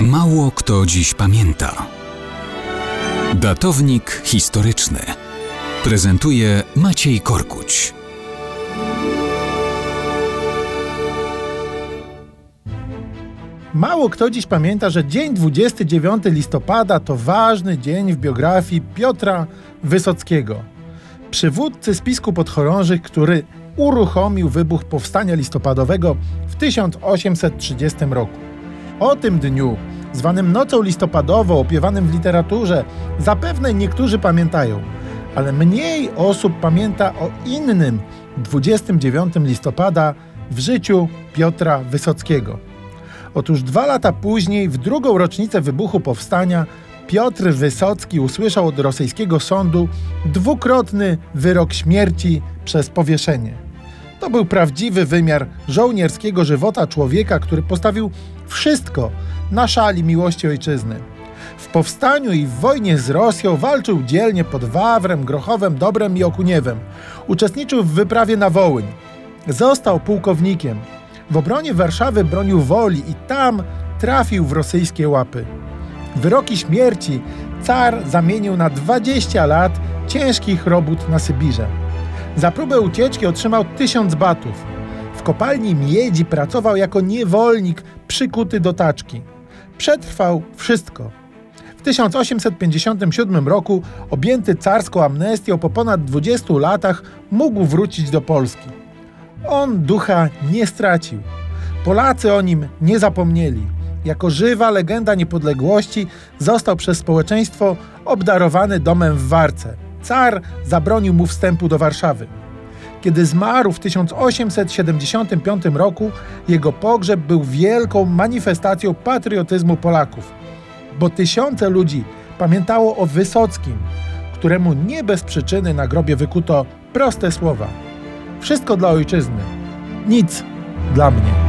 Mało kto dziś pamięta. Datownik historyczny prezentuje Maciej Korkuć. Mało kto dziś pamięta, że dzień 29 listopada to ważny dzień w biografii Piotra Wysockiego, przywódcy spisku podchorążych, który uruchomił wybuch powstania listopadowego w 1830 roku. O tym dniu, zwanym Nocą Listopadową, opiewanym w literaturze, zapewne niektórzy pamiętają, ale mniej osób pamięta o innym 29 listopada w życiu Piotra Wysockiego. Otóż dwa lata później, w drugą rocznicę wybuchu powstania, Piotr Wysocki usłyszał od rosyjskiego sądu dwukrotny wyrok śmierci przez powieszenie. To był prawdziwy wymiar żołnierskiego żywota człowieka, który postawił wszystko na szali miłości ojczyzny. W powstaniu i w wojnie z Rosją walczył dzielnie pod Wawrem, Grochowem, Dobrem i Okuniewem. Uczestniczył w wyprawie na Wołyń. Został pułkownikiem. W obronie Warszawy bronił woli i tam trafił w rosyjskie łapy. Wyroki śmierci car zamienił na 20 lat ciężkich robót na Sybirze. Za próbę ucieczki otrzymał tysiąc batów. W kopalni miedzi pracował jako niewolnik przykuty do taczki. Przetrwał wszystko. W 1857 roku, objęty carską amnestią po ponad 20 latach, mógł wrócić do Polski. On ducha nie stracił. Polacy o nim nie zapomnieli. Jako żywa legenda niepodległości został przez społeczeństwo obdarowany domem w Warce car zabronił mu wstępu do Warszawy. Kiedy zmarł w 1875 roku, jego pogrzeb był wielką manifestacją patriotyzmu Polaków, bo tysiące ludzi pamiętało o Wysockim, któremu nie bez przyczyny na grobie wykuto proste słowa: Wszystko dla ojczyzny, nic dla mnie.